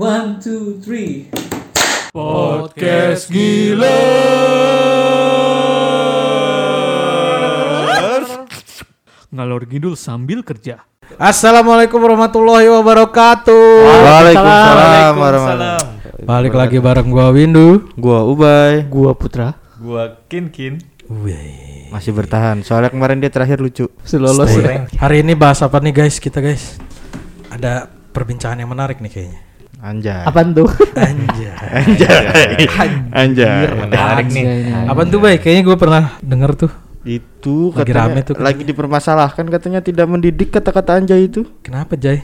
One, two, three. Podcast gila. Ngalor ngidul sambil kerja. Assalamualaikum warahmatullahi wabarakatuh. Waalaikumsalam warahmatullahi Balik lagi bareng gua Windu. Gua Ubay Gua Putra. Gua Kin Kin. masih bertahan. Soalnya kemarin dia terakhir lucu. Selolos ya. Hari ini bahas apa nih guys kita guys? Ada perbincangan yang menarik nih kayaknya. Anjay. Apaan tuh? Anjay. Anjay. Anjay. Menarik nih. Apaan tuh baik? Kayaknya gue pernah denger tuh. Itu Lagi katanya rame tuh katanya. lagi dipermasalahkan katanya tidak mendidik kata-kata anjay itu. Kenapa Jay?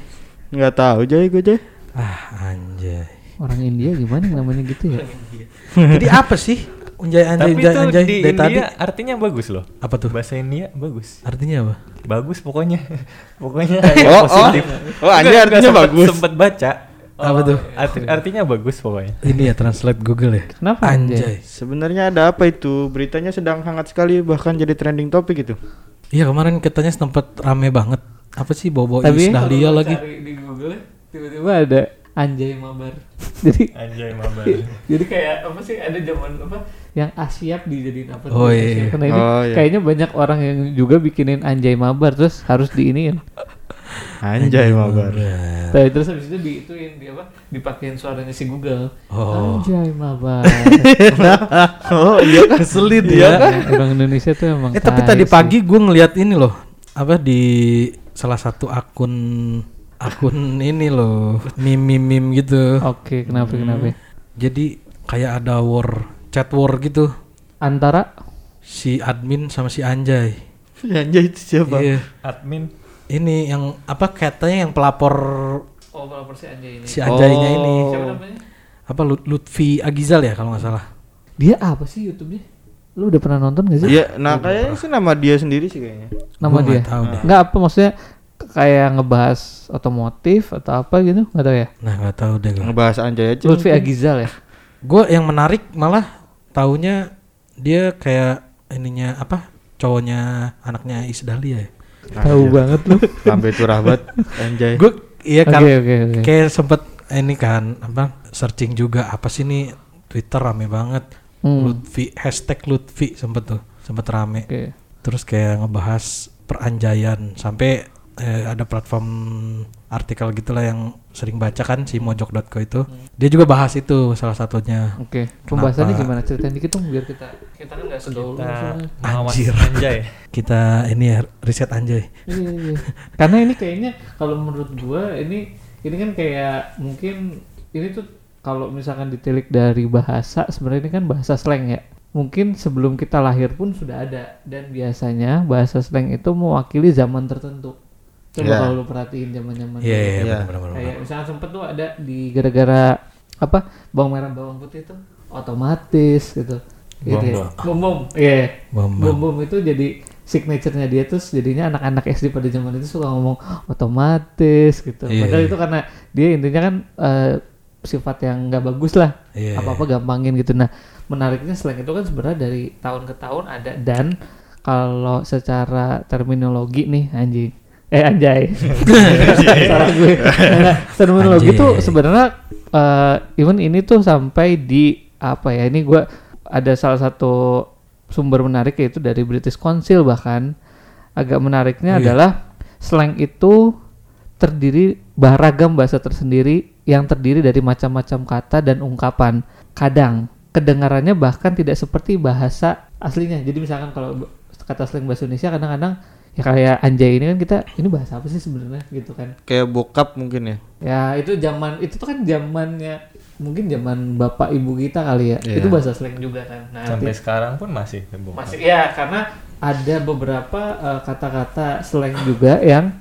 Nggak tahu Jay gue Jay. Ah anjay. Orang India gimana namanya gitu ya? Jadi apa sih? Unjay anjay Tapi unjay itu anjay di dari tadi. India artinya bagus loh. Apa tuh? Bahasa India bagus. Artinya apa? Bagus pokoknya. pokoknya Oh, oh. positif. Oh, anjay Enggak, artinya sempet- bagus. Sempet baca. Apa tuh? Arti- artinya bagus pokoknya. Ini ya translate Google ya. Kenapa Anjay. Sebenarnya ada apa itu? Beritanya sedang hangat sekali bahkan jadi trending topik itu. Iya kemarin katanya sempat rame banget. Apa sih bobo Tapi Dahlia lagi? di Google tiba-tiba ada Anjay Mabar. jadi Anjay mabar. jadi kayak apa sih ada zaman apa yang Asyap dijadiin apa Oh, tuh, iya. Karena ini Oh, iya. kayaknya banyak orang yang juga bikinin Anjay Mabar terus harus diiniin. Anjay mabar. Tapi terus habis itu di itu yang di apa? Dipakein suaranya si Google. Oh. Anjay Mabar. Oh iya kan? Iya ya. kan? Orang Indonesia tuh emang Eh tapi tadi sih. pagi gue ngeliat ini loh. Apa di salah satu akun akun ini loh meme gitu. Oke, kenapa kenapa? Jadi kayak ada war chat war gitu Antara si admin sama si Anjay. Anjay itu siapa? Iya. Admin. Ini yang apa katanya yang pelapor Oh, pelapor si Anjay ini. si Anjaynya Oh. ini. Siapa namanya? Apa Lut- Lutfi Agizal ya kalau nggak salah. Dia apa sih YouTube-nya? Lu udah pernah nonton gak sih? Iya, nah kayaknya sih nama dia sendiri sih kayaknya. Nama Gua dia. nggak tahu deh. Enggak apa maksudnya kayak ngebahas otomotif atau apa gitu? Enggak tahu ya. Nah nggak tahu deh. Ngebahas Anjay aja. Lutfi mungkin. Agizal ya. Gue yang menarik malah taunya dia kayak ininya apa cowoknya anaknya Is Dahlia ya. Tahu banget lu. Sampai curah banget Anjay. Gue iya kan oke oke. kayak sempet ini kan apa searching juga apa sih nih Twitter rame banget Hmm. Lutfi hashtag Lutfi sempet tuh sempet rame Oke. terus kayak ngebahas peranjaian sampai eh, ada platform artikel gitulah yang sering baca kan si mojok.co itu dia juga bahas itu salah satunya Oke. Pembahasannya Kenapa? gimana? Ceritain dikit dong biar kita kita kan enggak segaul Anjir. Anjay. kita ini ya riset anjay Iya, iya. Karena ini kayaknya kalau menurut gua ini ini kan kayak mungkin ini tuh kalau misalkan ditilik dari bahasa sebenarnya ini kan bahasa slang ya. Mungkin sebelum kita lahir pun sudah ada dan biasanya bahasa slang itu mewakili zaman tertentu. Coba Iya. kalau lu perhatiin zaman-zaman iya iya Iya. Kayak misalnya sempet tuh ada di gara-gara apa bawang merah bawang putih itu otomatis gitu. Gitu ya. Bom bom. Iya. Bom bom. Bom bom itu jadi signaturenya dia tuh jadinya anak-anak SD pada zaman itu suka ngomong otomatis gitu. Iya, Padahal iya. itu karena dia intinya kan eh, sifat yang nggak bagus lah. Iya, Apa-apa gampangin gitu. Nah, menariknya selain itu kan sebenarnya dari tahun ke tahun ada dan kalau secara terminologi nih anjing eh anjay. Salah gue. Nah, Anjay. tuh sebenarnya eh, even ini tuh sampai di apa ya ini gua ada salah satu sumber menarik yaitu dari British Council bahkan. Agak menariknya Oh, iya. adalah slang itu terdiri beragam bahasa tersendiri yang terdiri dari macam-macam kata dan ungkapan. Kadang kedengarannya bahkan tidak seperti bahasa aslinya. Jadi misalkan kalau kata slang bahasa Indonesia kadang-kadang ya kayak anjay ini kan kita ini bahasa apa sih sebenarnya gitu kan Kayak bokap mungkin ya. Ya itu zaman itu tuh kan zamannya mungkin zaman bapak ibu kita kali ya. Iya. Itu bahasa slang juga kan. Nah, Sampai arti- sekarang pun masih heboh. masih ya karena ada beberapa eh, kata-kata slang juga yang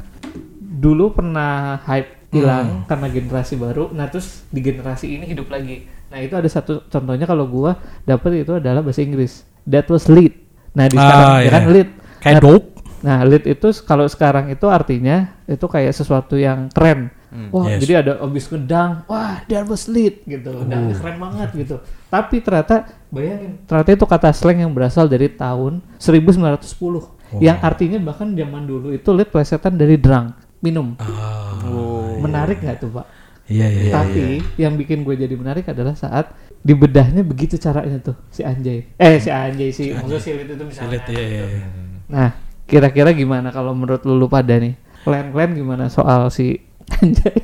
dulu pernah hype hilang karena generasi baru. Nah, terus di generasi ini hidup lagi. Nah, itu ada satu contohnya kalau gua dapet itu adalah bahasa Inggris. That was lit. Nah, di Ah, sekarang ya iya. kan lit. kayak Nah, dope Nah, lead itu kalau sekarang itu artinya itu kayak sesuatu yang keren. Wah, Yes. jadi ada abis ngedang, wah, that was lead gitu. Dan keren banget gitu. Tapi ternyata bayangin, ternyata itu kata slang yang berasal dari tahun 1910. Yang artinya bahkan zaman dulu itu lead plesetan dari drunk, minum. Ah, Menarik nggak tuh, Pak? Iya iya. iya. Tapi yang bikin gue jadi menarik adalah saat dibedahnya begitu caranya tuh si Anjay. Eh si Anjay si maksudnya Silit itu misalnya. Silit iya iya. iya. Nah, kira-kira gimana kalau menurut lu, lu pada nih? Kalian-kalian gimana soal si Anjay?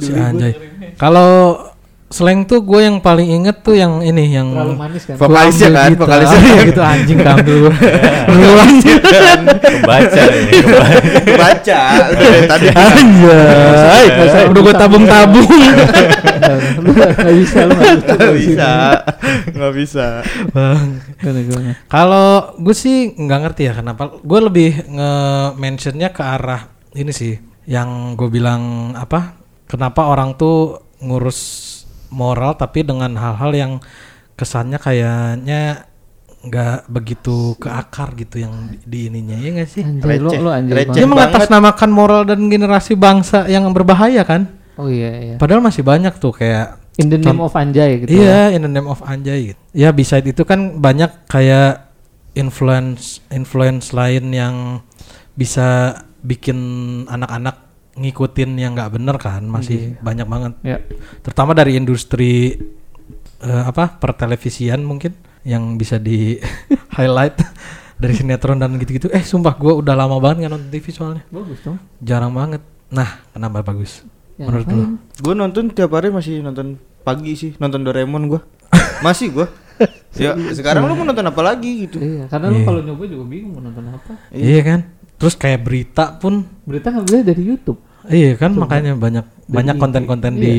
Si Anjay. Kalau slang tuh gue yang paling inget tuh yang ini yang Terlalu manis kan? Vokalisnya kan, gitar. vokalisnya. Gitu anjing kambil gue. Kebaca ini. Baca udah dari tadi. Anjay. Udah gue tabung-tabung. Lu gak bisa, lu gak bisa. Nggak bisa, nggak bisa. Bang. Gimana, gimana? Kalau gue sih nggak ngerti ya kenapa. Gue lebih nge-mentionnya ke arah ini sih. Yang gue bilang apa? Kenapa orang tuh ngurus moral tapi dengan hal-hal yang kesannya kayaknya nggak begitu ke akar gitu yang di, di ininya ya nggak sih? Anjay, lu, Receh, lu anjay receh. Dia mengatasnamakan moral dan generasi bangsa yang berbahaya kan? Oh iya, iya. Padahal masih banyak tuh kayak In the name of Anjay gitu. Iya, in the name of Anjay gitu. Ya, beside itu kan banyak kayak influence influence lain yang bisa bikin anak-anak ngikutin yang nggak bener kan, masih banyak banget. Ya. Terutama dari industri eh, apa pertelevisian mungkin yang bisa di highlight dari sinetron dan gitu-gitu. Eh, sumpah gua udah lama banget nggak nonton TV soalnya. Bagus dong. Jarang banget. Nah, kenapa bagus? Ya, Menurut lu? ngapain? Gue nonton tiap hari masih nonton pagi sih, nonton Doraemon gue. Masih gue. ya sekarang lu mau nonton apa lagi gitu? Iya, karena lu Iya. kalau nyoba juga bingung mau nonton apa. Iya kan? Terus kayak berita pun Berita ngambilnya dari YouTube. Iya kan makanya banyak banyak IG. konten-konten Iya. di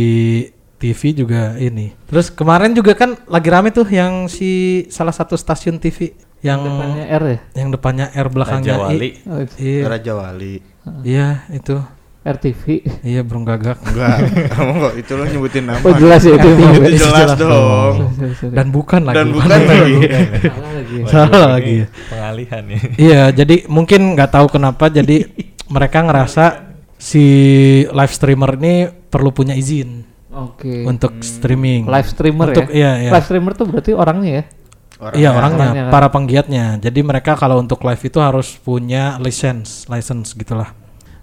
TV juga ini. Terus kemarin juga kan lagi rame tuh yang si salah satu stasiun TV yang Depannya R ya. yang depannya R belakangnya Raja Wali. I. Oh, Iya. Raja Wali. Iya itu. RTV. Iya burung gagak. Enggak, kamu kok itu lo nyebutin nama. Oh jelas ya itu. Itu Sorry, jelas dong. sorry, sorry. Dan bukan lagi. Dan bukan lagi. Salah lagi. Salah lagi. Pengalihan ya. Iya, jadi mungkin nggak tahu kenapa jadi mereka ngerasa si live streamer ini perlu punya izin Oke. untuk streaming. Live streamer Untuk ya. iya iya. Live streamer tuh berarti orangnya ya. Iya orangnya, Orangnya kan. para penggiatnya. Jadi mereka kalau untuk live itu harus punya license, license gitulah.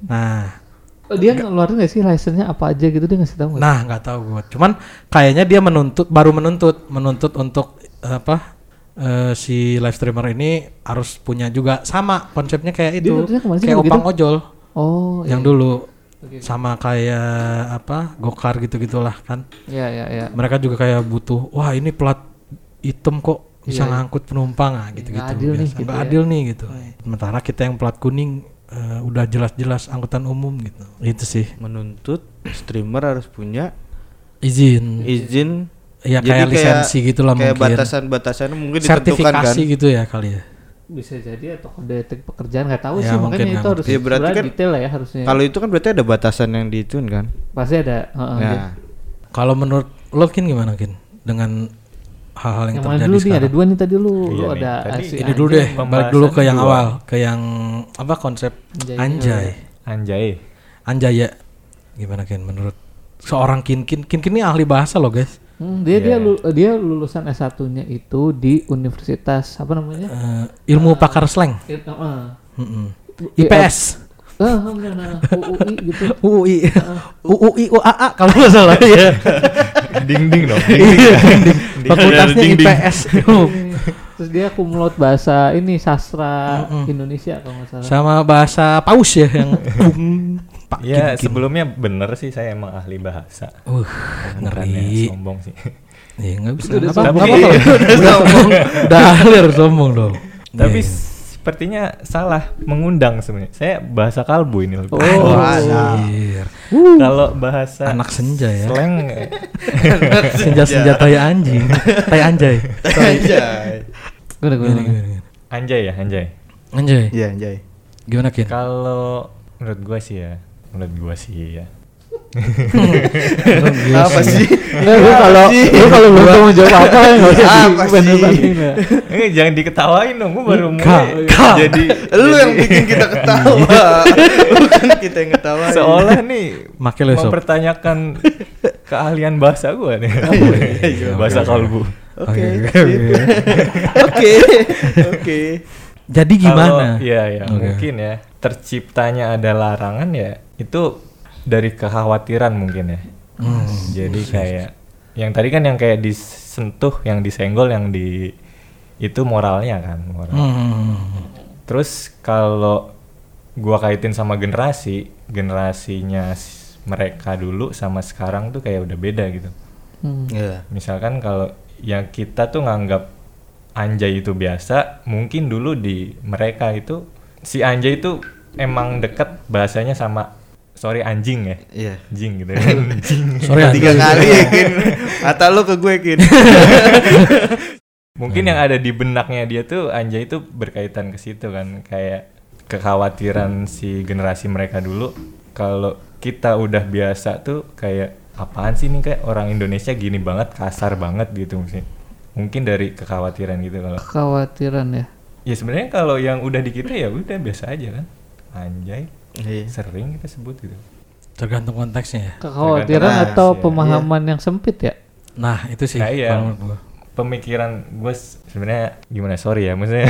Nah, Oh, dia ngeluarin gak sih license-nya apa aja gitu dia ngasih tahu nggak? nah nggak tahu gue. Cuman kayaknya dia menuntut, baru menuntut, menuntut untuk eh, apa? eh, si live streamer ini harus punya juga sama konsepnya kayak Dia itu, kayak opang gitu? ojol Oh, yang iya. dulu, Oke. sama kayak apa? Gokar gitu gitulah kan. Iya, iya, iya. Mereka juga kayak butuh, wah ini plat hitam kok bisa Iya, iya. ngangkut penumpang ah gitu-gitu. nggak adil nih, gitu ya. adil nih gitu. Sementara kita yang plat kuning eh, udah jelas-jelas angkutan umum gitu. Itu sih Menuntut streamer harus punya izin. izin Ya Jadi kayak lisensi gitu lah kayak mungkin. batasan-batasan mungkin ditentukan kan. Sertifikasi gitu ya kali ya. Bisa jadi atau kode etik pekerjaan nggak tahu Ya, sih mungkin makanya itu nggak harus. Ya, berarti kan detail lah ya harusnya. Kalau itu kan berarti ada batasan yang diituin kan. pasti ada. heeh, Nah, dia. Kalau menurut lo Kin gimana Kin dengan hal-hal yang, Yang terjadi dulu nih sekarang? ada dua nih tadi lu. Iya lu nih, ada tadi Ini dulu deh, balik dulu ke yang Pembahasan awal, ke yang apa konsep Anjay. anjay. Anjay. Anjaya. Gimana Kin menurut seorang Kin Kin Kin Kin ini ahli bahasa loh guys. Hmm, dia dia Iya. lu- dia lulusan S1-nya itu di Universitas apa namanya? Eh, ilmu pakar slang. It- heeh. Mm-mm. Iya, IPS. Eh, bener, nah, UUI gitu. UI. UUI UAA kalau nggak salah ya. ding ding dong. Iya. Ding. Fakultasnya Ding, ding. IPS. Terus dia kumlot bahasa ini sastra Mm-mm. Indonesia kalau nggak salah. Sama bahasa paus ya yang pak Ya kin. sebelumnya bener sih saya emang ahli bahasa. Uh, ngeri. sombong sih. Iya nggak bisa. Udah apa-apa. sombong. nggak apa-apa. Udah sombong. Udah harus sombong dong. Tapi Iya. sepertinya salah mengundang sebenarnya. Saya bahasa kalbu ini lebih. Oh. Anjir. Kalau bahasa Anak senja ya. slang eh, Senja-senja tai anjing. Tai anjay. Anjay. Gimana, gimana, Gimana, gimana? gimana, gimana? anjay ya, anjay. Anjay. Iya, anjay. Gimana Kin? Kalau menurut gua sih ya, menurut gua sih ya. Apa sih? Lu kalau lu kalau tahu mau jawab apa ya nggak usah dibanding-bandingin ya. Eh, jangan diketawain dong, gua baru mulai jadi Lu yang bikin kita ketawa. Bukan kita yang ketawa. seolah nih Make lo sob. mempertanyakan keahlian bahasa gua nih. iya, bahasa oke, kalbu. Oke. Oke, oke. Oke. Jadi gimana? Iya, ya, mungkin ya. Terciptanya ada larangan ya, itu dari kekhawatiran mungkin ya. Hmm, Jadi kayak yang tadi kan yang kayak disentuh, yang disenggol, yang di itu moralnya kan, moral. Hmm. Terus kalau gua kaitin sama generasi, generasinya mereka dulu sama sekarang tuh kayak udah beda gitu. Hmm. Iya. Misalkan kalau yang kita tuh nganggap anjay itu biasa, mungkin dulu di mereka itu si anjay itu emang deket bahasanya sama sorry anjing ya. Iya. Anjing gitu ya. anjing. Sorry Tiga anjing. kali ya Kin. Kata lu ke gue Kin. Mungkin yang ada di benaknya dia tuh anjay itu berkaitan ke situ kan kayak kekhawatiran si generasi mereka dulu kalau kita udah biasa tuh kayak apaan sih nih kayak orang Indonesia gini banget kasar banget gitu mungkin mungkin dari kekhawatiran gitu kalau Kekhawatiran ya. ya sebenarnya kalau yang udah di kita ya udah biasa aja kan anjay Iya. sering kita sebut gitu Tergantung konteksnya ya. Kekhawatiran Tergantung atau ya. pemahaman yang sempit ya? Nah, itu sih Nah, iya. gua. pemikiran gue sebenarnya gimana sorry ya maksudnya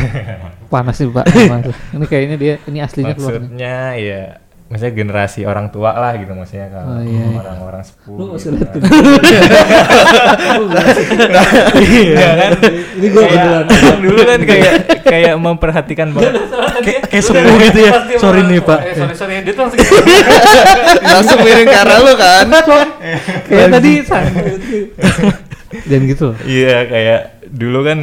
Panas sih Pak. Ini kayaknya dia ini aslinya keluar nih. maksudnya ya maksudnya generasi orang tua lah gitu maksudnya kalau Oh, iya, iya. orang-orang sepuh Lu usah gitu liatin. kan. Iya kan Ini gue Kayak beneran. orang dulu kan kayak kayak memperhatikan banget Kayak kayak sepuh gitu ya. Sorry nih, Pak. eh, sorry sorry dia tuh langsung Langsung miring ke arah lu kan. Kayak tadi. Dan gitu loh. iya kayak dulu kan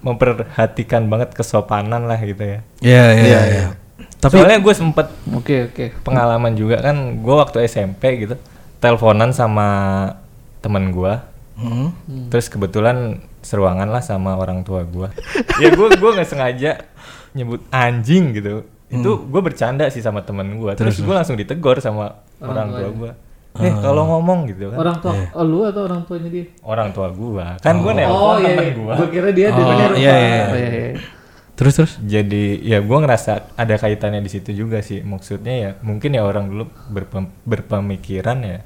memperhatikan banget kesopanan lah gitu ya Iya, iya, Iya, iya. iya. Tapi soalnya gue sempet Oke oke. pengalaman juga kan gue waktu SMP gitu teleponan sama temen gue Hmm. terus kebetulan seruangan lah sama orang tua gue ya gue gue nggak sengaja nyebut anjing gitu. Itu gue bercanda sih sama temen gue terus, gue langsung ditegor sama orang, tua gue eh kalau ngomong gitu kan. Orang tua oh, lu atau orang tuanya dia? orang tua gue kan gue nelpon temen gue Gue kira dia Oh, iya, iya, Oh, iya, iya. Terus terus. jadi ya gue ngerasa ada kaitannya di situ juga sih maksudnya ya mungkin ya orang dulu berpem- berpemikiran ya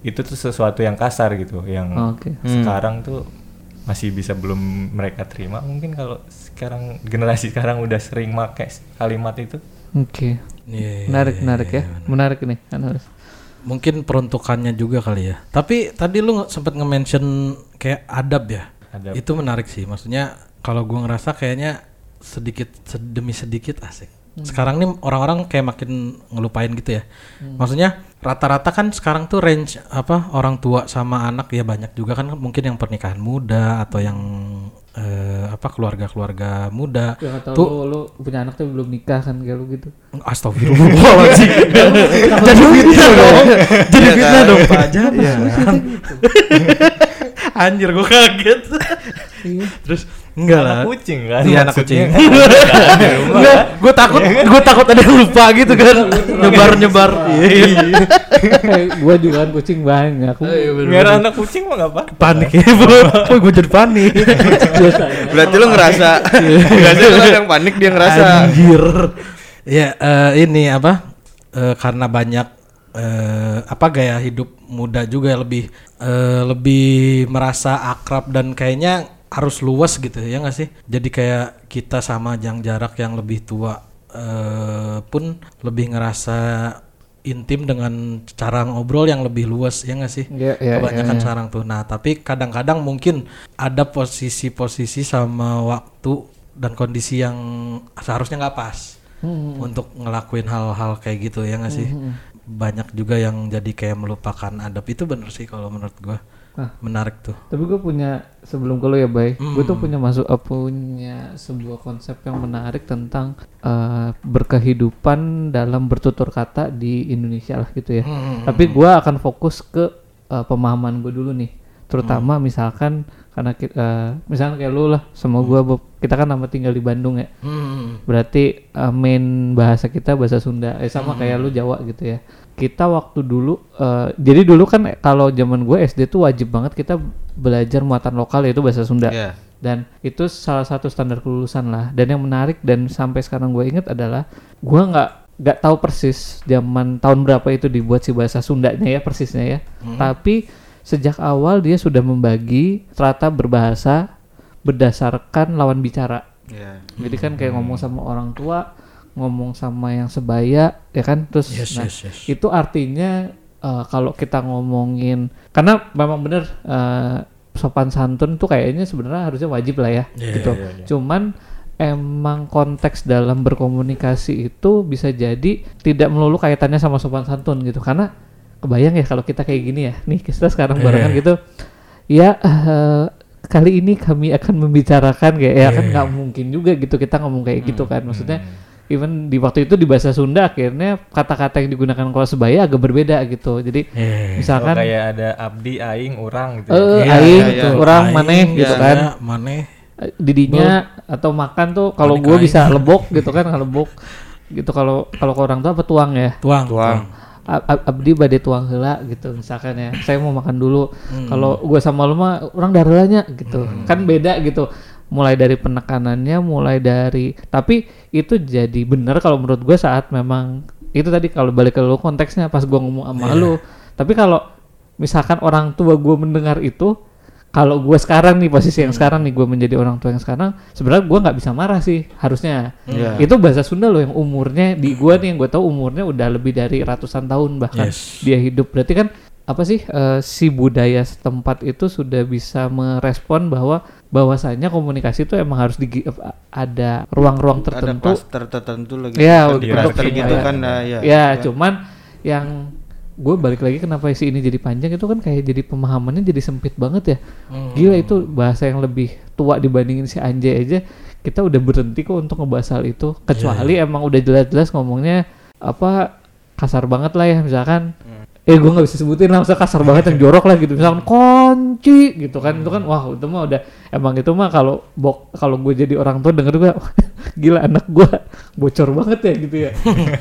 itu tuh sesuatu yang kasar gitu yang Oke. sekarang tuh masih bisa belum mereka terima mungkin kalau sekarang generasi sekarang udah sering make kalimat itu Oke. Iya, Menarik iya, menarik iya, ya. Menarik nih analis. Mungkin peruntukannya juga kali ya. Tapi tadi lu sempet nge-mention kayak adab ya. Adab. Itu menarik sih. Maksudnya kalau gua ngerasa kayaknya sedikit sed- demi sedikit asik. Sekarang nih orang-orang kayak makin ngelupain gitu ya. Maksudnya rata-rata kan sekarang tuh range apa orang tua sama anak ya banyak juga kan mungkin yang pernikahan muda atau yang eh, apa keluarga-keluarga muda. Ya Tuh lu, lu punya anak tapi belum nikah kan kayak lu gitu. Astagfirullahaladzim Jadi fitnah dong Jadi Iya fitnah kan? dong Pak Jangan Anjir gue kaget Terus Enggak lah anak kucing kan Iya anak kucing kan. Di rumah Enggak kan. Gue takut Gue takut ada yang lupa gitu kan Nyebar-nyebar Iya iya Kayak gua juga kan kucing banyak. Nggak anak kucing mah nggak apa Panik ya Kok gue jadi panik Berarti lu ngerasa. Biasanya lu ada yang panik dia ngerasa. Anjir. Ya eh, ini apa? Eh, karena banyak eh, apa gaya hidup muda juga lebih eh, lebih merasa akrab dan kayaknya harus luas gitu ya nggak sih? Jadi kayak kita sama yang jarak yang lebih tua eh, pun lebih ngerasa intim dengan cara ngobrol yang lebih luas ya nggak sih? Iya, iya, Kebanyakan iya, iya. sekarang tuh. Nah, tapi kadang-kadang mungkin ada posisi-posisi sama waktu dan kondisi yang seharusnya nggak pas Hmm. untuk ngelakuin hal-hal kayak gitu ya nggak sih? Banyak juga yang jadi kayak melupakan adab itu bener sih kalau menurut gua. Menarik tuh. Tapi gue punya sebelum ke lu ya Bay, gue tuh Hmm. punya masuk eh, punya sebuah konsep yang menarik tentang eh, berkehidupan dalam bertutur kata di Indonesia lah gitu ya. Hmm. Tapi gue akan fokus ke eh, pemahaman gue dulu nih, terutama Hmm. misalkan karena ki- eh, misalkan kayak lu lah, sama gue kita kan nama tinggal di Bandung ya. Hmm. Berarti eh, main bahasa kita bahasa Sunda, eh sama kayak lu Jawa gitu ya. Kita waktu dulu, eh, jadi dulu kan kalau zaman gue SD tuh wajib banget kita belajar muatan lokal yaitu bahasa Sunda. Iya. Dan itu salah satu standar kelulusan lah. Dan yang menarik dan sampai sekarang gue inget adalah gue nggak nggak tahu persis zaman tahun berapa itu dibuat si bahasa Sundanya ya persisnya ya. Tapi sejak awal dia sudah membagi strata berbahasa berdasarkan lawan bicara. Iya. Jadi kan kayak ngomong sama orang tua, ngomong sama yang sebaya, ya kan? Terus Yes, nah, yes, yes. itu artinya eh, kalau kita ngomongin karena memang bener eh, sopan santun tuh kayaknya sebenarnya harusnya wajib lah ya Iya, gitu. iya, iya. Cuman emang konteks dalam berkomunikasi itu bisa jadi tidak melulu kaitannya sama sopan santun gitu karena kebayang ya kalau kita kayak gini ya nih kita sekarang barengan Iya. gitu ya eh, kali ini kami akan membicarakan kayak ya kan Iya. nggak mungkin juga gitu kita ngomong kayak gitu kan maksudnya Hmm. Even di waktu itu di bahasa Sunda akhirnya kata-kata yang digunakan kalau sebaya agak berbeda gitu jadi Iya. Oh, misalkan kayak ada abdi, aing, orang gitu. eh ya. Iya, aing iya, iya. orang Aing, maneh gitu ya, kan maneh Eh, didinya atau makan tuh kalau gue bisa lebok gitu kan lebok gitu kalau kalau ke orang tuh apa tuang ya tuang Tuang. Abdi badai tuang hela gitu misalkan ya saya mau makan dulu Hmm. kalau gue sama lu mah orang darahnya gitu kan beda gitu mulai dari penekanannya mulai dari tapi itu jadi benar kalau menurut gue saat memang itu tadi kalau balik ke lu konteksnya pas gue ngomong sama Iya. lu tapi kalau misalkan orang tua gue mendengar itu kalau gue sekarang nih posisi Hmm. yang sekarang nih gue menjadi orang tua yang sekarang sebenarnya gue nggak bisa marah sih harusnya Iya. itu bahasa Sunda loh yang umurnya di gue nih yang gue tahu umurnya udah lebih dari ratusan tahun bahkan Yes. dia hidup berarti kan apa sih eh, si budaya setempat itu sudah bisa merespon bahwa bahwasanya komunikasi itu emang harus di ada ruang-ruang ada tertentu. tertentu lagi. Ya, Kan di untuk- gitu ya. kan nah, ya, ya cuman yang gue balik lagi kenapa si ini jadi panjang itu kan kayak jadi pemahamannya jadi sempit banget ya. Hmm. gila itu bahasa yang lebih tua dibandingin si Anjay aja kita udah berhenti kok untuk ngebahas hal itu. Kecuali emang udah jelas-jelas ngomongnya apa kasar banget lah ya misalkan eh gue nggak bisa sebutin lah masa kasar banget yang jorok lah gitu. Misalkan kunci gitu kan. Itu kan wah itu mah udah emang itu mah kalau bok kalau gue jadi orang tua denger gue gila anak gue bocor banget ya gitu ya.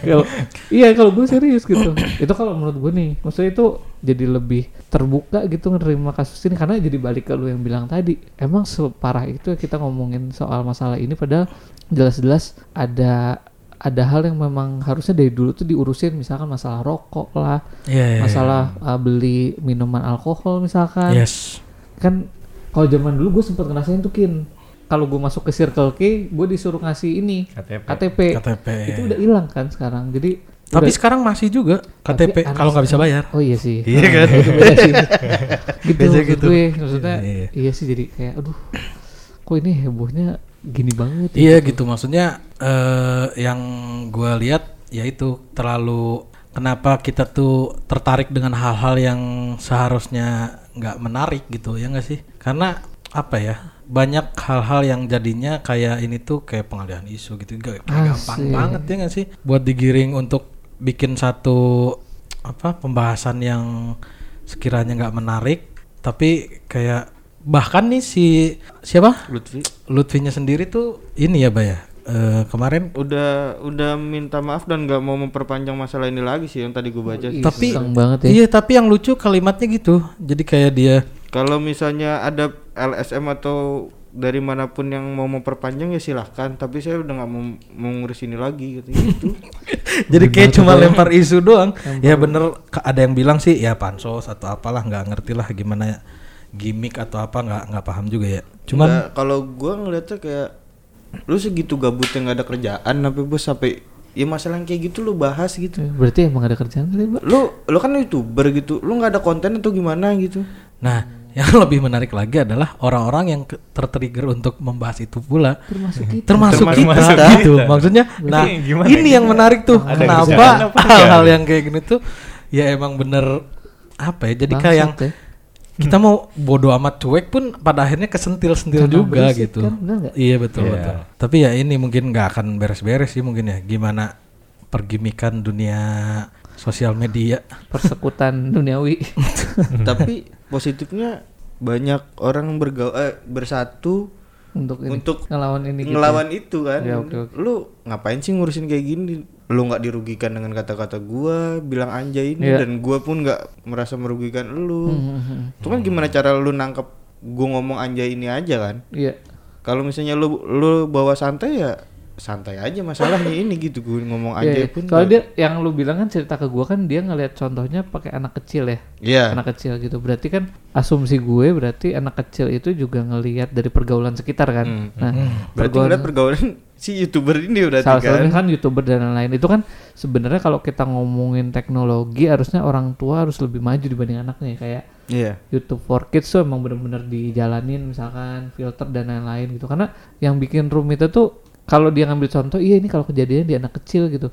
Iya kalau gue serius gitu. Itu kalau menurut gue nih maksudnya itu jadi lebih terbuka gitu menerima kasus ini. Karena jadi balik ke lu yang bilang tadi emang separah itu kita ngomongin soal masalah ini padahal jelas-jelas ada ada hal yang memang harusnya dari dulu tuh diurusin misalkan masalah rokok lah Iya, iya, masalah uh, beli minuman alkohol misalkan iya. yes kan kalau zaman dulu gue sempet ngerasain tuh kin kalau gue masuk ke Circle K gue disuruh ngasih ini KTP. KTP, KTP itu udah hilang kan sekarang jadi tapi udah- sekarang masih juga KTP kalau nggak bisa bayar oh iya sih Iya Nah, kan? itu beda sih gitu gitu. gue maksudnya Iya, iya. iya sih jadi kayak aduh kok ini hebohnya gini banget ya Iya gitu. maksudnya eh yang gua lihat yaitu terlalu kenapa kita tuh tertarik dengan hal-hal yang seharusnya nggak menarik gitu ya nggak sih? Karena apa ya banyak hal-hal yang jadinya kayak ini tuh kayak pengalihan isu gitu kayak kayak gampang banget ya nggak sih? Buat digiring untuk bikin satu apa pembahasan yang sekiranya nggak menarik tapi kayak bahkan nih si siapa? Lutfi. Lutfinya sendiri tuh ini ya Bay ya? Eh, kemarin udah udah minta maaf dan nggak mau memperpanjang masalah ini lagi sih yang tadi gue baca sih. tapi banget ya. iya tapi yang lucu kalimatnya gitu. Jadi kayak dia Kalau misalnya ada LSM atau dari mana pun yang mau memperpanjang ya silahkan. Tapi saya udah nggak mau, mau ngurus ini lagi gitu. gitu. jadi kayak cuma lempar isu doang. Ya bener ada yang bilang sih ya pansos atau apalah nggak ngerti lah gimana gimmick atau apa nggak nggak paham juga ya cuman kalau gua ngeliatnya kayak lu segitu gabutnya nggak ada kerjaan tapi bos sampai ya masalah yang kayak gitu lu bahas gitu. berarti emang ada kerjaan kali mbak Lu lu kan youtuber gitu. Lu nggak ada konten atau gimana gitu. nah yang lebih menarik lagi adalah orang-orang yang tertrigger untuk membahas itu pula termasuk kita termasuk, Termasuk kita, kita. gitu maksudnya nah gimana ini gitu? yang menarik tuh Ada kenapa hal-hal yang kayak gini tuh ya emang bener apa ya jadi kayak yang ya. Kita mau bodoh amat cuek pun pada akhirnya kesentil-sentil Karena juga berisik gitu. kan, bener iya betul Iya. betul. Tapi ya ini mungkin nggak akan beres-beres sih mungkin ya. Gimana pergimikan dunia sosial media? Persekutan duniawi. Tapi positifnya banyak orang bergaul eh, bersatu untuk ini, Untuk ngelawan ini gitu ngelawan itu kan. Ya, oke, oke. Lu ngapain sih ngurusin kayak gini? Lu nggak dirugikan dengan kata-kata gua, bilang anjay ini Iya. dan gua pun nggak merasa merugikan lu. Hmm. Itu kan gimana cara lu nangkep gua ngomong anjay ini aja kan? iya Kalau misalnya lu lu bawa santai ya santai aja masalahnya ini gitu gue ngomong Iya, aja iya. pun nggak- dia yang lu bilang kan cerita ke gua kan dia ngelihat contohnya pakai anak kecil ya. Iya. Anak kecil gitu. Berarti kan asumsi gue berarti anak kecil itu juga ngelihat dari pergaulan sekitar kan. Hmm. Nah, Berarti ngeliat pergaulan si youtuber ini berarti salah kan. kan youtuber dan lain-lain itu kan sebenarnya kalau kita ngomongin teknologi harusnya orang tua harus lebih maju dibanding anaknya kayak Iya. YouTube for Kids tuh emang bener-bener dijalanin misalkan filter dan lain-lain gitu karena yang bikin rumit itu kalau dia ngambil contoh iya ini kalau kejadian di anak kecil gitu.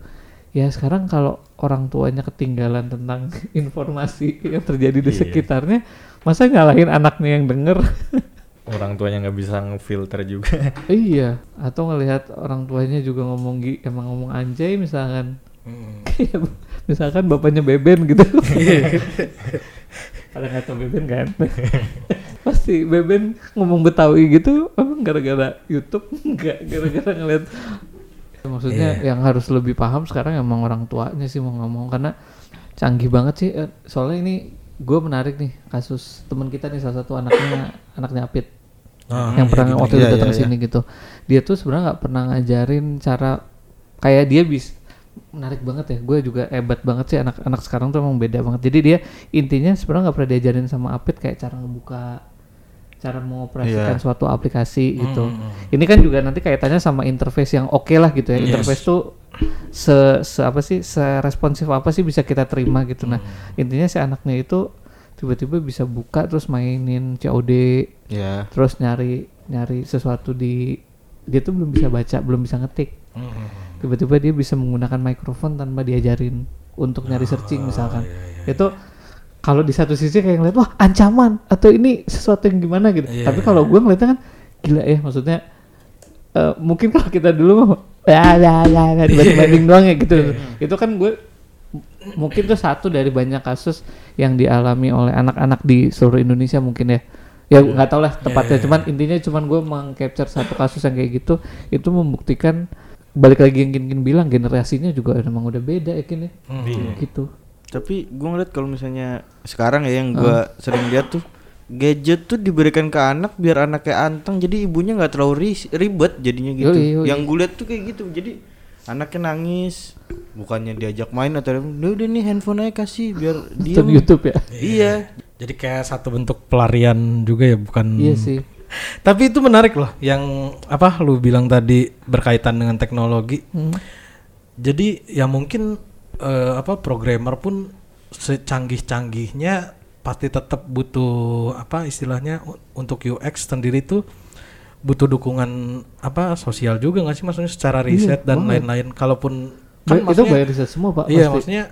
Ya sekarang kalau orang tuanya ketinggalan tentang informasi yang terjadi di Iya. sekitarnya masa nyalahin anaknya yang denger? Orang tuanya nggak bisa ngefilter juga. iya. Atau ngelihat orang tuanya juga ngomong gi- emang ngomong anjay misalkan. Kayak misalkan bapaknya beben gitu. Ada nggak tau beben kan pasti beben ngomong betawi gitu emang gara-gara YouTube? Nggak gara-gara ngeliat. Maksudnya yang harus lebih paham sekarang emang orang tuanya sih mau ngomong karena canggih banget sih. Eh, soalnya ini gue menarik nih kasus teman kita nih salah satu anaknya anaknya Apit. Ah, yang pernah waktu itu Iya, datang iya, sini gitu. Dia tuh sebenarnya nggak pernah ngajarin cara kayak dia bis menarik banget ya. Gue juga hebat banget sih anak-anak sekarang tuh emang beda banget. Jadi dia intinya sebenarnya nggak pernah diajarin sama Apit kayak cara ngebuka cara mengoperasikan Iya. suatu aplikasi gitu. Ini kan juga nanti kaitannya sama interface yang oke lah gitu ya. Interface tuh se, se apa sih seresponsif apa sih bisa kita terima gitu. Nah intinya si anaknya itu tiba-tiba bisa buka terus mainin COD Iya. terus nyari nyari sesuatu di dia tuh belum bisa baca belum bisa ngetik. Tiba-tiba dia bisa menggunakan mikrofon tanpa diajarin untuk nyari searching misalkan. itu kalau di satu sisi kayak ngeliat wah ancaman atau ini sesuatu yang gimana? gitu. Iya, tapi kalau gue ngeliatnya kan gila ya maksudnya eh, mungkin kalau kita dulu ya ya ya ya dibanding doang ya gitu. Itu kan gue mungkin tuh satu dari banyak kasus yang dialami oleh anak-anak di seluruh Indonesia mungkin ya. Ya nggak tau lah tepatnya. Cuman intinya cuman gue mengcapture satu kasus yang kayak gitu itu membuktikan balik lagi yang Kin bilang generasinya juga emang udah beda ya Kin ya? Gitu Tapi gue ngeliat kalau misalnya sekarang ya yang gua sering lihat tuh gadget tuh diberikan ke anak biar anaknya anteng jadi ibunya nggak terlalu ri- ribet jadinya gitu. Yoi, yoi. Yang gue lihat tuh kayak gitu. Jadi anaknya nangis bukannya diajak main atau udah udah nih handphone aja kasih biar dia Nonton YouTube ya Iya. Jadi kayak satu bentuk pelarian juga ya, bukan iya sih Tapi itu menarik loh yang apa lu bilang tadi berkaitan dengan teknologi. Hmm. Jadi ya mungkin eh, apa programmer pun secanggih-canggihnya pasti tetap butuh apa istilahnya untuk UX sendiri tuh butuh dukungan apa sosial juga nggak sih maksudnya secara riset dan banget. lain-lain. Kalaupun kan itu bayar riset semua pak Iya pasti. maksudnya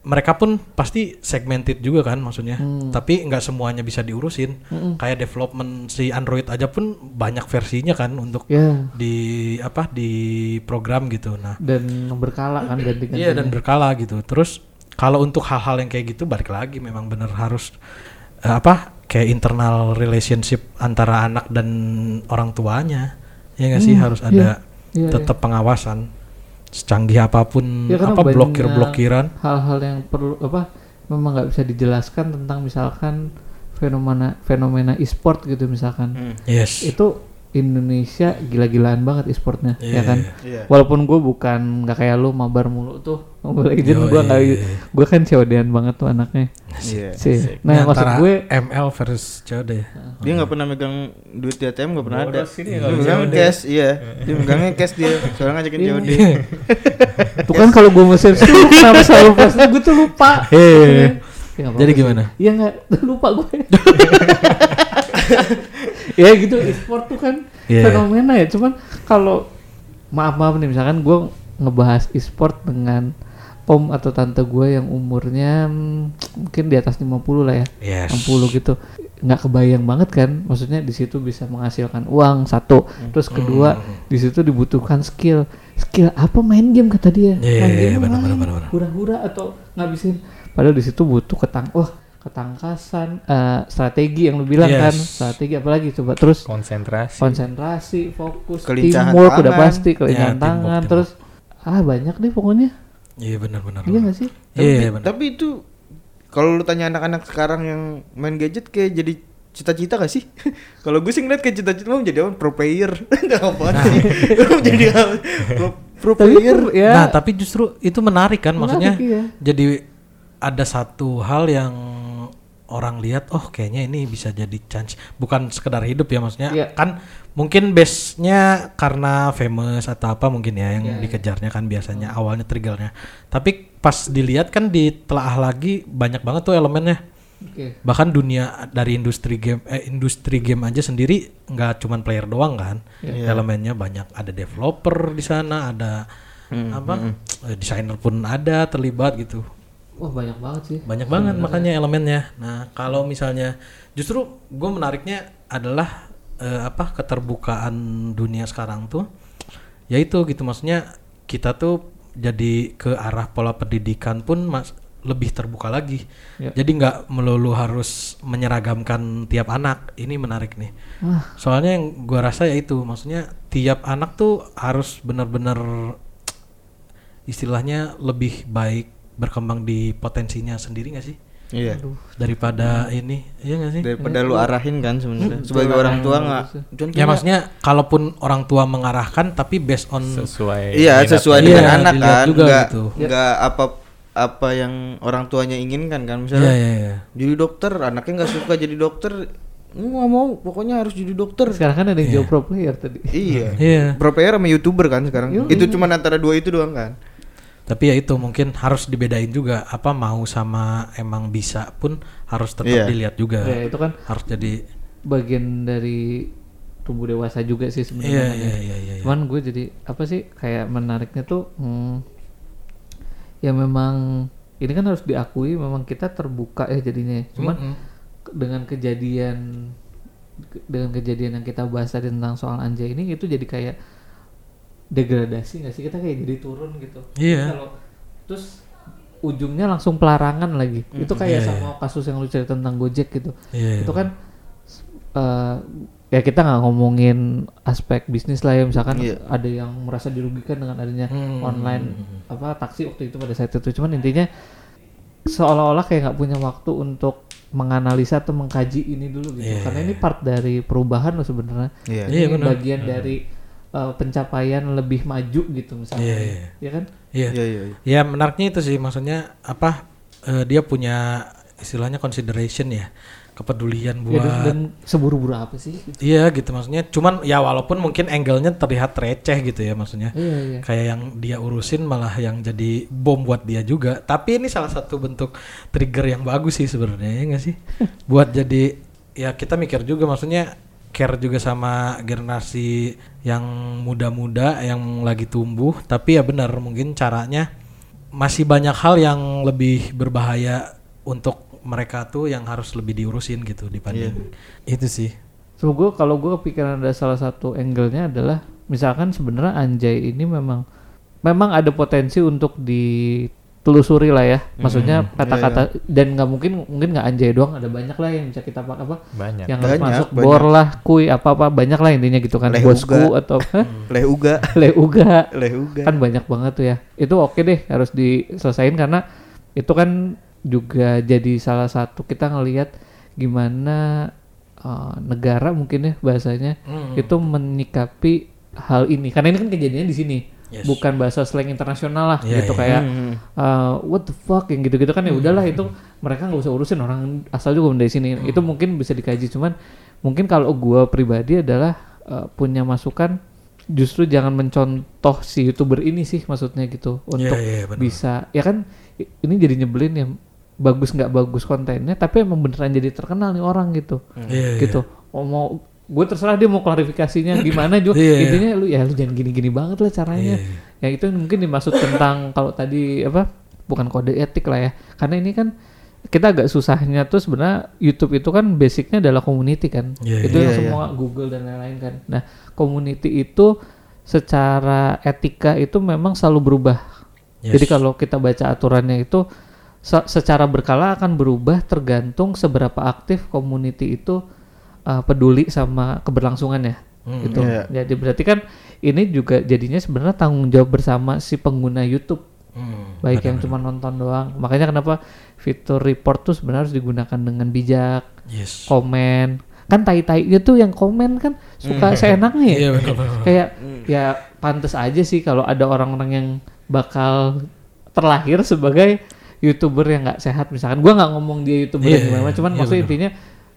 mereka pun pasti segmented juga kan maksudnya. Hmm. Tapi nggak semuanya bisa diurusin. Kayak development si Android aja pun banyak versinya kan untuk ya di apa di program gitu. Nah, dan berkala kan ganti-ganti iya dan berkala gitu. Terus kalau untuk hal-hal yang kayak gitu balik lagi memang bener harus eh, apa kayak internal relationship antara anak dan orang tuanya. Ya nggak sih harus ada Iya, tetap pengawasan secanggih apa pun Ya, apa banyak blokir-blokiran. hal-hal yang perlu apa memang nggak bisa dijelaskan tentang misalkan fenomena fenomena e-sport gitu misalkan Hmm. Yes. itu Indonesia gila-gilaan banget e-sportnya ya Iya, kan iya. walaupun gue bukan nggak kayak lu mabar mulu tuh Mobile Legends Yoi. gue nggak gue kan COD-an banget tuh anaknya Iya. sih Ini nah maksud antara gue ML versus COD ya. Dia nggak pernah megang duit di ATM nggak pernah ada. Boros Dia megang cash, iya. Dia megangnya cash dia. Soalnya ngajakin Iya. COD. tuh kan kalau gue mesin sih kenapa selalu pas gue tuh lupa. Ya, Jadi gimana? Iya nggak lupa gue. ya gitu e-sport tuh kan Iya. fenomena ya. Cuman kalau maaf maaf nih misalkan gue ngebahas e-sport dengan om atau tante gue yang umurnya hmm, mungkin di atas 50 lah ya. Yes. 60 gitu nggak kebayang banget kan maksudnya di situ bisa menghasilkan uang satu terus kedua di situ dibutuhkan skill skill apa main game kata dia Iya, main iya, game benar, benar, benar. hura-hura atau ngabisin padahal di situ butuh ketang wah ketangkasan eh, strategi yang lu bilang Yes. kan strategi apalagi coba terus konsentrasi konsentrasi fokus Kelincahan teamwork udah pasti kelincahan Ya, tangan teamwork. terus ah banyak deh pokoknya Iya benar-benar. iya gak sih Tapi, Iya benar. tapi itu kalau lu tanya anak-anak sekarang yang main gadget kayak jadi cita-cita gak sih? Kalau gue sih ngeliat kayak cita-cita mau jadi apa? Pro player. apa sih? Mau jadi apa? Pro, pro Tapi player. ya Nah, tapi justru itu menarik kan maksudnya. Menarik, iya. Jadi ada satu hal yang orang lihat oh kayaknya ini bisa jadi chance. Bukan sekedar hidup ya maksudnya. Iya. kan mungkin base-nya karena famous atau apa mungkin ya yang Iya, dikejarnya kan biasanya awalnya triggernya. Tapi pas dilihat kan ditelaah lagi banyak banget tuh elemennya. Oke. bahkan dunia dari industri game eh, industri game aja sendiri nggak cuman player doang kan. Iya. elemennya banyak. Ada developer di sana ada Hmm, apa? eh, desainer pun ada terlibat gitu Wah banyak banget sih. banyak banget makanya elemennya. Nah kalau misalnya justru gue menariknya adalah eh, apa keterbukaan dunia sekarang tuh yaitu gitu. Maksudnya kita tuh jadi ke arah pola pendidikan pun mas lebih terbuka lagi. Ya. jadi nggak melulu harus menyeragamkan tiap anak. Ini menarik nih. Wah. soalnya yang gua rasa ya itu. Maksudnya tiap anak tuh harus benar-benar istilahnya lebih baik berkembang di potensinya sendiri nggak sih Iya. daripada ini iya nggak sih Daripada lu arahin kan sebenarnya. Sebagai orang tua nggak. Cuman ya maksudnya kalaupun orang tua mengarahkan tapi based on sesuai Iya sesuai Iya, dengan anak dilihat kan, juga nggak gitu. nggak apa apa yang orang tuanya inginkan kan Iya misalnya iya iya. jadi dokter anaknya nggak suka jadi dokter nggak mau pokoknya harus jadi dokter Sekarang kan ada yang jauh pro player tadi. iya Iya. pro player sama youtuber kan sekarang Yoi. itu cuma antara dua itu doang kan Tapi ya itu mungkin harus dibedain juga apa mau sama emang bisa pun harus tetap Iya. dilihat juga. Ya itu kan Harus jadi bagian dari tumbuh dewasa juga sih sebenarnya. ya. iya iya iya. iya. Cuman gue jadi apa sih kayak menariknya tuh hmm, ya memang ini kan harus diakui memang kita terbuka ya jadinya. ya. Cuman Mm-mm. ke- dengan kejadian ke- dengan kejadian yang kita bahas tadi tentang soal anjay ini itu jadi kayak degradasi nggak sih kita kayak jadi turun gitu. Iya. Kalau terus ujungnya langsung pelarangan lagi. Itu kayak Iya, sama kasus yang lu cerita tentang Gojek gitu. Iya. Itu kan eh, ya kita nggak ngomongin aspek bisnis lah ya misalkan Iya. ada yang merasa dirugikan dengan adanya Hmm. online apa taksi waktu itu pada saat itu cuman intinya seolah-olah kayak nggak punya waktu untuk menganalisa atau mengkaji ini dulu gitu Iya, karena ini part dari perubahan loh sebenarnya Iya. ini Iya, benar. bagian dari eh, pencapaian lebih maju gitu misalnya Iya, iya. ya kan Iya. iya iya iya. Ya menariknya itu sih maksudnya apa eh, dia punya istilahnya consideration ya kepedulian Ya, buat dan, dan seburu-buru apa sih gitu. Iya gitu maksudnya cuman ya walaupun mungkin angle-nya terlihat receh gitu ya maksudnya iya iya kayak yang dia urusin malah yang jadi bom buat dia juga tapi ini salah satu bentuk trigger yang bagus sih sebenarnya ya nggak sih buat jadi ya kita mikir juga maksudnya care juga sama generasi yang muda-muda yang lagi tumbuh. Tapi ya benar mungkin caranya masih banyak hal yang lebih berbahaya untuk mereka tuh yang harus lebih diurusin gitu dibanding itu sih. So gue kalau gue kepikiran ada salah satu angle-nya adalah misalkan sebenarnya anjay ini memang memang ada potensi untuk ditelusuri lah ya. Maksudnya kata-kata dan nggak mungkin mungkin nggak anjay doang ada banyak lah yang bisa kita pakai apa banyak. yang Banyak, masuk banyak. bor lah kui apa apa banyak lah intinya gitu kan. Leh bosku uga. atau leh uga. Le uga. Leh uga. Kan banyak banget tuh ya. Itu oke deh harus diselesain karena itu kan juga jadi salah satu kita ngelihat gimana uh, negara mungkin ya bahasanya Hmm. itu menyikapi hal ini. Karena ini kan kejadiannya di sini Yes. bukan bahasa slang internasional lah Iya, gitu iya. kayak Hmm. uh, what the fuck yang gitu-gitu kan ya udahlah itu mereka nggak usah urusin orang asal juga dari sini itu mungkin bisa dikaji cuman mungkin kalau gua pribadi adalah uh, punya masukan justru jangan mencontoh si youtuber ini sih maksudnya gitu untuk iya, benar. bisa ya kan ini jadi nyebelin ya bagus nggak bagus kontennya tapi emang beneran jadi terkenal nih orang gitu Iya, iya. gitu oh, mau gue terserah dia mau klarifikasinya gimana juga Iya, iya. intinya lu ya lu jangan gini-gini banget lah caranya. Iya, ya itu mungkin dimaksud tentang kalau tadi apa bukan kode etik lah ya. Karena ini kan kita agak susahnya tuh sebenarnya YouTube itu kan basicnya adalah community kan. Iya, itu yang iya. semua Google dan lain-lain kan. Nah community itu secara etika itu memang selalu berubah. Yes. jadi kalau kita baca aturannya itu se- secara berkala akan berubah tergantung seberapa aktif community itu uh, peduli sama keberlangsungannya Hmm, gitu. iya. Jadi berarti kan ini juga jadinya sebenarnya tanggung jawab bersama si pengguna YouTube Hmm, baik yang cuma nonton doang makanya kenapa fitur report tuh sebenarnya harus digunakan dengan bijak Yes. komen kan tai tainya tuh yang komen kan suka seenaknya ya Iya benar. kayak ya pantas aja sih kalau ada orang-orang yang bakal terlahir sebagai youtuber yang nggak sehat misalkan gua nggak ngomong dia youtuber Iya, yang gimana iya, cuman maksudnya bener. intinya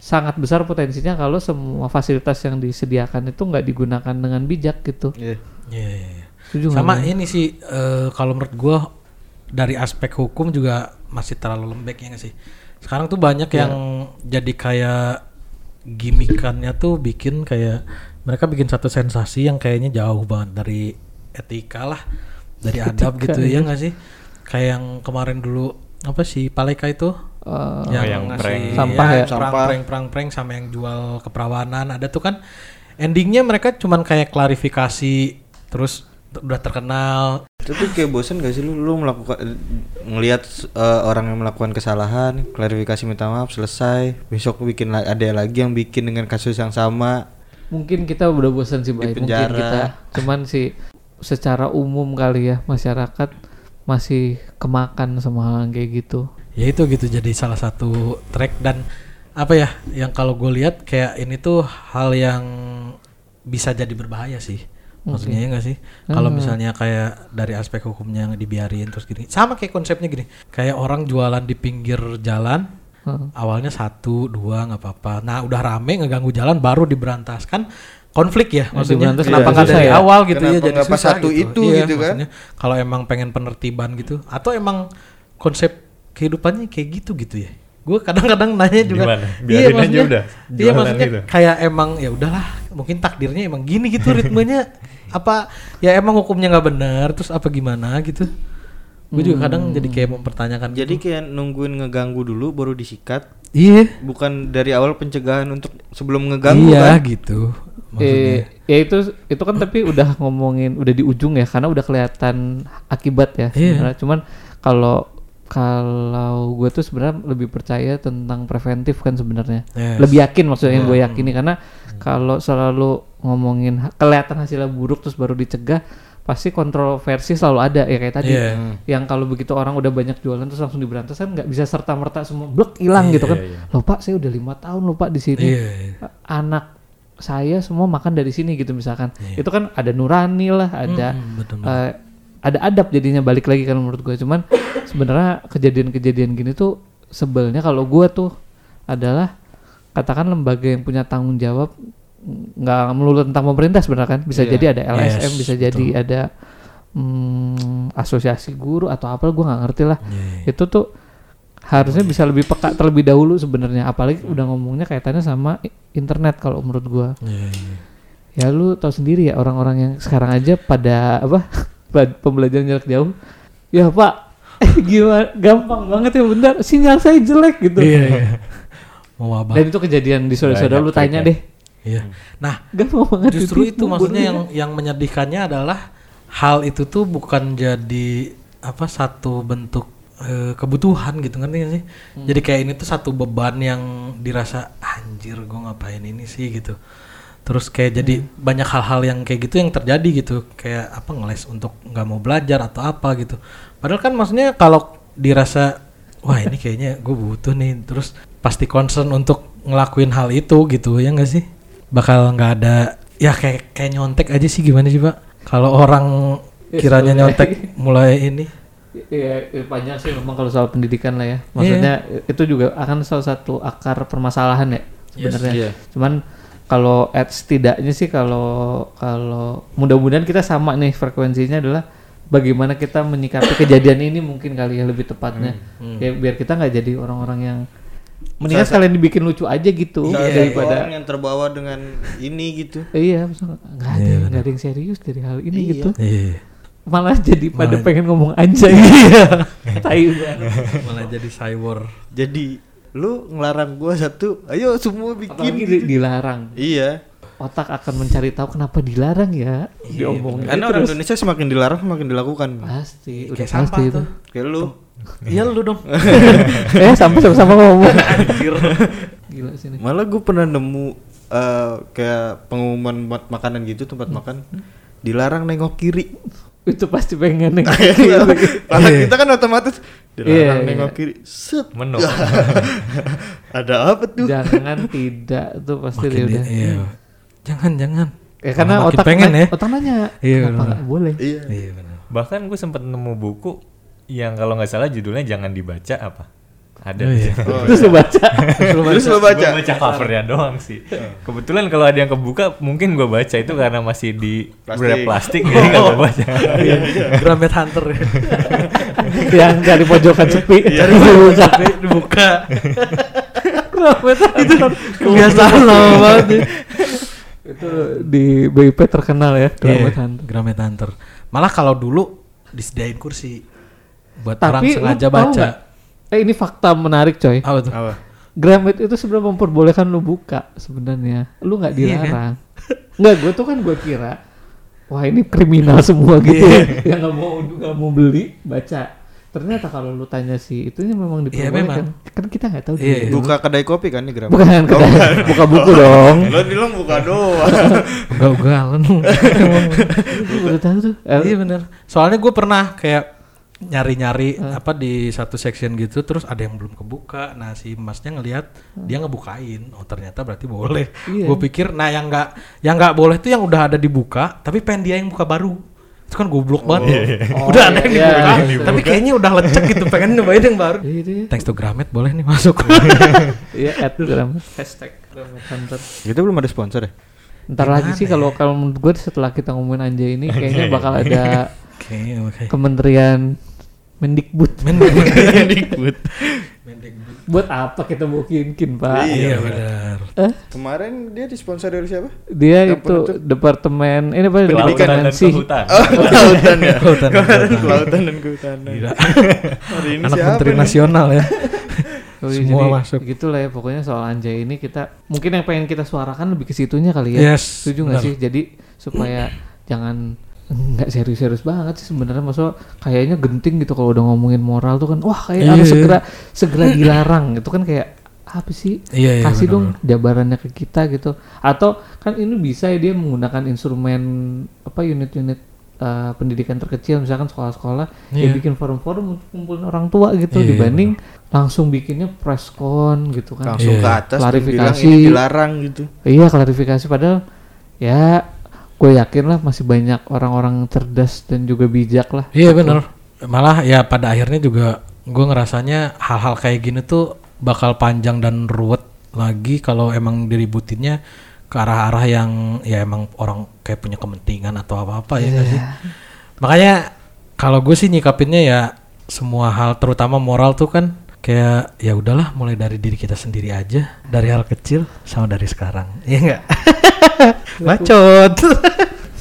sangat besar potensinya kalau semua fasilitas yang disediakan itu nggak digunakan dengan bijak gitu Iya. Iya, iya, iya. Setuju Sama Bang? ini sih eh, kalau menurut gua dari aspek hukum juga masih terlalu lembek ya nggak sih. Sekarang tuh banyak Iya. yang jadi kayak gimikannya tuh bikin kayak mereka bikin satu sensasi yang kayaknya jauh banget dari etika lah, dari adab Etika, gitu iya. ya nggak sih? Kayak yang kemarin dulu apa sih Paleka itu Eh, yang prank. Sampah ya? perang Sampah. prank prank prank sama yang jual keperawanan ada tuh kan endingnya mereka cuman kayak klarifikasi terus udah terkenal Tapi kayak bosen gak sih lu lu melakukan ngelihat eh, orang yang melakukan kesalahan, klarifikasi minta maaf selesai, besok bikin ada lagi yang bikin dengan kasus yang sama. mungkin kita udah bosan sih baik mungkin kita cuman sih secara umum kali ya masyarakat masih kemakan sama hal yang kayak gitu ya itu gitu jadi salah satu track dan apa ya yang kalau gue lihat kayak ini tuh hal yang bisa jadi berbahaya sih. Maksudnya ya nggak sih? Kalau misalnya kayak dari aspek hukumnya yang dibiarin terus gini. Sama kayak konsepnya gini kayak orang jualan di pinggir jalan Heeh. awalnya satu dua nggak apa-apa. Nah udah rame ngeganggu jalan baru diberantas kan konflik ya maksudnya. diberantas kenapa iya, nggak susah dari ya. awal gitu Kenapa ya jadi susah satu itu Iya, gitu kan? maksudnya kalau emang pengen penertiban gitu. Atau emang konsep kehidupannya kayak gitu gitu ya gue kadang-kadang nanya juga Gimana? Biarin aja maksudnya- udah, iya maksudnya gitu. kayak emang ya udahlah mungkin takdirnya emang gini gitu ritmenya apa ya emang hukumnya nggak benar terus apa gimana gitu gue juga kadang jadi kayak mempertanyakan Jadi gitu. kayak nungguin ngeganggu dulu baru disikat, iya bukan dari awal pencegahan untuk sebelum ngeganggu iya kan. gitu maksudnya Eh, ya itu itu kan tapi udah ngomongin udah di ujung ya karena udah kelihatan akibat ya Iya. Cuman kalau kalau gue tuh sebenarnya lebih percaya tentang preventif kan sebenarnya. Yes. Lebih yakin maksudnya yang gue yakini karena kalau selalu ngomongin ha- kelihatan hasilnya buruk terus baru dicegah pasti kontroversi selalu ada ya kayak tadi. Iya. Yang kalau begitu orang udah banyak jualan terus langsung diberantas kan nggak bisa serta merta semua blok hilang gitu kan. Loh Pak saya udah lima tahun loh Pak di sini Iya, iya. anak saya semua makan dari sini gitu misalkan itu kan ada nurani lah ada Hmm, betul, eh, ada adab jadinya balik lagi kan menurut gue cuman sebenarnya kejadian-kejadian gini tuh sebelnya kalau gue tuh adalah katakan lembaga yang punya tanggung jawab nggak melulu tentang pemerintah sebenarnya kan. Bisa Iya. jadi ada LSM Yes, bisa jadi ada hmm, asosiasi guru atau apa gue nggak ngerti lah. Iya, itu tuh harusnya bisa lebih peka terlebih dahulu sebenarnya. Apalagi udah ngomongnya kaitannya sama internet kalau menurut gua. Iya, iya. ya lu tahu sendiri ya orang-orang yang sekarang aja pada apa pembelajaran jarak jauh ya pak gimana gampang banget ya bentar sinyal saya jelek gitu Iya, iya. Mau wabah. dan itu kejadian di saudara-saudara lu tanya ya. deh Iya. Nah, gampang banget justru ditipu, itu maksudnya yang ya. yang menyedihkannya adalah hal itu tuh bukan jadi apa satu bentuk eh, kebutuhan gitu ngerti gak sih? Hmm. Jadi kayak ini tuh satu beban yang dirasa anjir gue ngapain ini sih gitu. Terus kayak jadi Hmm. banyak hal-hal yang kayak gitu yang terjadi gitu kayak apa ngeles untuk nggak mau belajar atau apa gitu. Padahal kan maksudnya kalau dirasa wah ini kayaknya gue butuh nih terus pasti concern untuk ngelakuin hal itu gitu ya enggak sih? Bakal nggak ada ya kayak kayak nyontek aja sih gimana sih Pak? Kalau orang Ya, kiranya nyontek mulai ini Iya, iya, banyak sih memang kalau soal pendidikan lah ya. Maksudnya itu juga akan salah satu akar permasalahan ya sebenarnya. iya. Cuman kalau at setidaknya sih kalau kalau mudah-mudahan kita sama nih frekuensinya adalah bagaimana kita menyikapi kejadian ini mungkin kali ya lebih tepatnya. Ya, biar kita nggak jadi orang-orang yang mendingan sekalian dibikin lucu aja gitu satu daripada orang yang terbawa dengan ini gitu. iya nggak ada Iya, nggak ada yang serius dari hal ini Iya. gitu Iya. malah jadi pada Malah- pengen ngomong anjay tai banget malah jadi cyber. Jadi lu ngelarang gua satu, ayo semua bikin. apalagi di- dilarang Iya. otak akan mencari tahu kenapa dilarang ya diomongin Karena orang Indonesia semakin dilarang semakin dilakukan. pasti udah Kayak pasti sampah itu tuh. Kayak lu. Iya lu dong. eh sampai sama-sama ngomong gila sini Malah gue pernah nemu eh, kayak pengumuman buat makanan gitu tempat makan dilarang nengok kiri. Itu pasti pengen nih. Karena kita kan otomatis dilarang Iya, iya. nengok kiri. Set. Menu. Ada apa tuh? Jangan tidak tuh pasti Makin dia di- udah. iya. Jangan jangan. Ya karena Makin otak pengen na- ya. otak nanya. Iya, Kenapa benar. nggak boleh? Iya. Iya benar. Bahkan gue sempat nemu buku yang kalau nggak salah judulnya jangan dibaca apa. Ada. Oh, iya. Terus lu baca. Terus Gue baca. baca covernya doang sih. Kebetulan kalau ada yang kebuka mungkin gue baca itu karena masih di Plastik. wrap plastik jadi nggak gue baca. Gramet Hunter ya. yang dari pojokan sepi. Iya. Cari buka. dibuka. itu Kebiasaan lama banget. ya. itu di BIP terkenal ya. Iya, Gramet Hunter. Gramet Hunter. Malah kalau dulu disediain kursi buat orang Tapi lu sengaja tahu baca. Eh ini fakta menarik coy. Apa tuh? Apa? Gramet itu sebenarnya memperbolehkan lu buka sebenarnya. Lu nggak Iya kan? dilarang. Nggak, gue tuh kan gue kira wah ini kriminal semua gitu Iya. ya. Yang nggak mau nggak mau beli baca. Ternyata kalau lu tanya sih itunya memang Iya, diperbolehkan. Kan kita nggak tahu. Iya, dia. iya. Buka kedai kopi kan nih Gram? Bukan, kedai- buka buku dong. Lo bilang buka doang. Enggak ugalan. Lu baru tahu tuh. Eh, iya bener. Soalnya gue pernah kayak nyari-nyari apa di satu section gitu terus ada yang belum kebuka. Nah, si Masnya ngelihat dia ngebukain. Oh, ternyata berarti boleh. Iya. Gue pikir nah yang nggak yang nggak boleh tuh yang udah ada dibuka tapi pengen dia yang buka baru. Itu kan goblok banget. Oh, udah ada yang iya, dibuka, iya. tapi kayaknya udah lecek gitu pengen nyobain yang baru. Thanks to Gramet boleh nih masuk. Iya, at Gramet. Hashtag Gramet Hunter. Kita belum ada sponsor ya? Ntar lagi sih kalau kalau menurut gue setelah kita ngomongin Anjay ini kayaknya bakal ada Oke, oke. Kementerian Mendikbud. Mendikbud. Buat apa kita mau kinkin, Pak? Iya benar. Kemarin dia disponsor dari siapa? Dia Yang itu penutup. departemen ini apa? Pendidikan dan sih. kehutan. Oh, kelautan ya. Kelautan, Kemarin kelautan. kelautan dan kehutanan. Gila. Hari ini Anak siapa Menteri nih? Nasional ya. Oh, iya, Semua jadi masuk. Gitulah ya pokoknya soal Anjay ini kita mungkin yang pengen kita suarakan lebih ke situnya kali ya. Yes, Setuju nggak sih? Jadi supaya jangan nggak serius-serius banget sih sebenarnya maksudnya kayaknya genting gitu kalau udah ngomongin moral tuh kan wah kayak Iya, harus iya. segera segera dilarang gitu kan kayak apa sih Iya, iya, kasih benar, dong jabarannya ke kita gitu atau kan ini bisa ya dia menggunakan instrumen apa unit-unit uh, pendidikan terkecil misalkan sekolah-sekolah ya Iya. bikin forum-forum untuk kumpulin orang tua gitu Iya, iya, dibanding langsung bikinnya press con gitu kan Langsung Iya. ke atas dan bilang Klarifikasi. ini dilarang gitu. iya klarifikasi padahal ya gue yakin lah masih banyak orang-orang cerdas dan juga bijak lah. Iya bener. Malah ya pada akhirnya juga gue ngerasanya hal-hal kayak gini tuh bakal panjang dan ruwet lagi kalau emang diributinnya ke arah-arah yang ya emang orang kayak punya kepentingan atau apa-apa ya sih. Makanya kalau gue sih nyikapinnya ya semua hal terutama moral tuh kan kayak ya udahlah mulai dari diri kita sendiri aja dari hal kecil sama dari sekarang. Iya enggak bacot.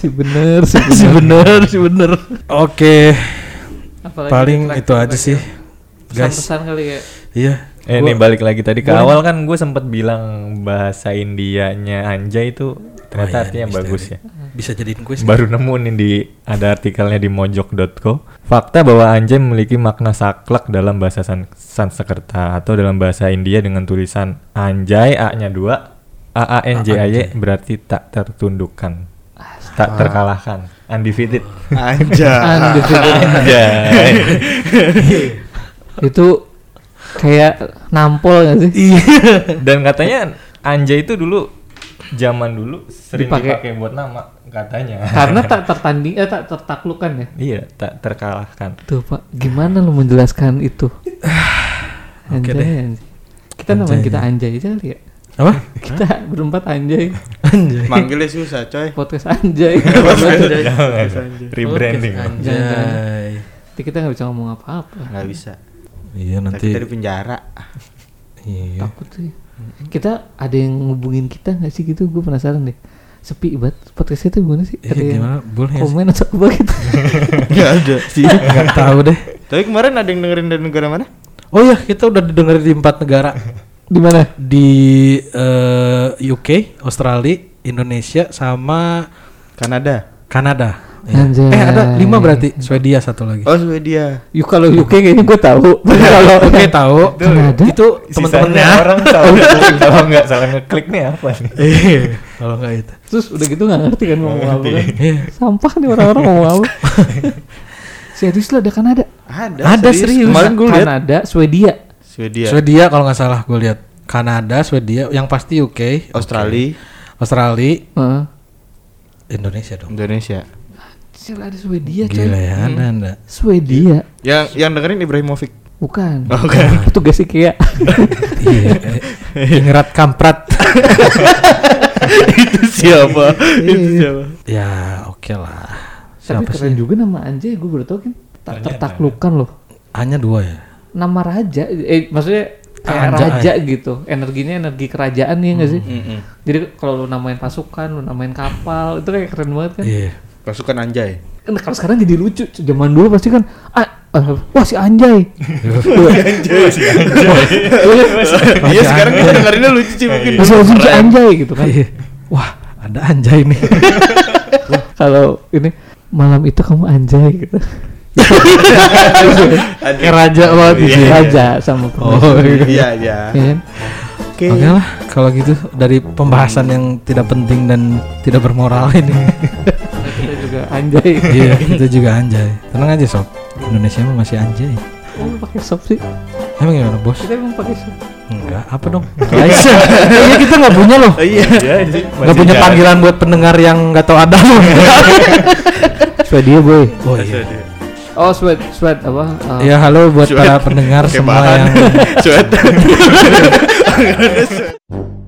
Si bener si si bener si bener. Oke. Apalagi paling itu aja sih guys. pesan-pesan kali ya. Iya. Eh nih balik lagi. Tadi ke awal kan gue sempet bilang bahasa Indianya Anjay itu ternyata iya, artinya bagus ya. bisa jadiin kuis. Baru nemu nih di ada artikelnya di mojok.co. Fakta bahwa Anjay memiliki makna saklek dalam bahasa San Sanskerta atau dalam bahasa India dengan tulisan Anjay A-nya 2 A A N J A Y berarti tak tertundukkan. Tak terkalahkan. Undefeated. Anjay. Undefeated. Anjay. itu kayak nampol gak sih Dan katanya Anjay itu dulu zaman dulu sering Dipakai. dipakai, buat nama katanya. karena tak tertanding eh tak tertaklukkan ya Iya, tak terkalahkan. tuh pak gimana lu menjelaskan itu anjay, deh. anjay. kita namain Anjay. kita anjay aja kali ya apa? Kita berempat anjay. Anjay. Manggilnya susah coy. podcast anjay. Jangan. Rebranding. anjay. Nanti kita nggak bisa ngomong apa-apa. Nggak bisa. iya Nanti kita di penjara. iya. Takut sih. Kita ada yang ngubungin kita nggak sih gitu? Gue penasaran deh. Sepi banget. Podcast itu gimana sih? Iya, ada yang gimana? Boleh komen atau apa gitu? Nggak ada sih. nggak tahu deh. Tapi kemarin ada yang dengerin dari negara mana? oh ya kita udah didengar di empat negara di mana di eh, UK Australia Indonesia sama Kanada. Kanada Iya. Anjay. Eh ada lima berarti. Swedia satu lagi. Oh Swedia. Yuk kalau UK kayaknya gue tahu. Tapi kalau Oke tahu. Kanada? Itu Sisanya teman-temannya. orang ngeklik kalau nggak salah ngeklik nih apa nih? Iya. Kalau nggak itu. terus udah gitu nggak ngerti kan ngomong apa kan. Iya. Sampah nih orang-orang ngomong apa. Serius lah ada Kanada. Ada. Ada, serius. Kemarin gue lihat. Kanada, Swedia. Swedia. Swedia kalau nggak salah gue lihat. Kanada, Swedia, yang pasti UK, Australia. Australia, Heeh. Indonesia dong. Indonesia. Gila ada Swedia coy. Gila ya, anda, anda. Swedia. Yang yang dengerin Ibrahimovic. Bukan. Oh, bukan. Petugas IKEA. iya. eh, Ingrat Kamprat. itu siapa? itu siapa? ya oke lah. Tapi Siapa keren sih? juga nama Anjay gue baru tau kan. Tak tertaklukkan loh. Hanya dua ya. Nama raja eh maksudnya kayak Anjay. raja gitu. Energinya energi kerajaan ya nggak sih? Mm-mm. Jadi kalau lu namain pasukan, lu namain kapal, itu kayak keren banget kan. Iya. Pasukan Anjay. Kan kalau sekarang jadi lucu. Zaman dulu pasti kan ah, eh, wah si Anjay. Iya sekarang kita dengerinnya lucu sih mungkin. Masih langsung si Anjay gitu kan. Iya. Wah, ada anjay nih. Kalau ini malam itu kamu Anjay gitu. Kayak raja banget Iya. gitu. Raja sama Oh, permaisuri. Iya iya. Ya kan? Oke. Oke lah, kalau gitu dari pembahasan yang tidak penting dan tidak bermoral ini. Kita juga Anjay. iya, kita juga anjay. Tenang aja sob, Indonesia mah masih anjay. Oh, lu pakai sop sih? Emang gimana bos? Kita emang pakai sop. Enggak, apa dong? Kayaknya kita nggak punya loh. Iya. Iya sih. Nggak punya panggilan buat pendengar yang nggak tahu ada loh. Swedia boy. Oh iya. Oh sweat sweat apa? uh, Ya halo buat Sweat. para pendengar semua bahan. yang Sweat.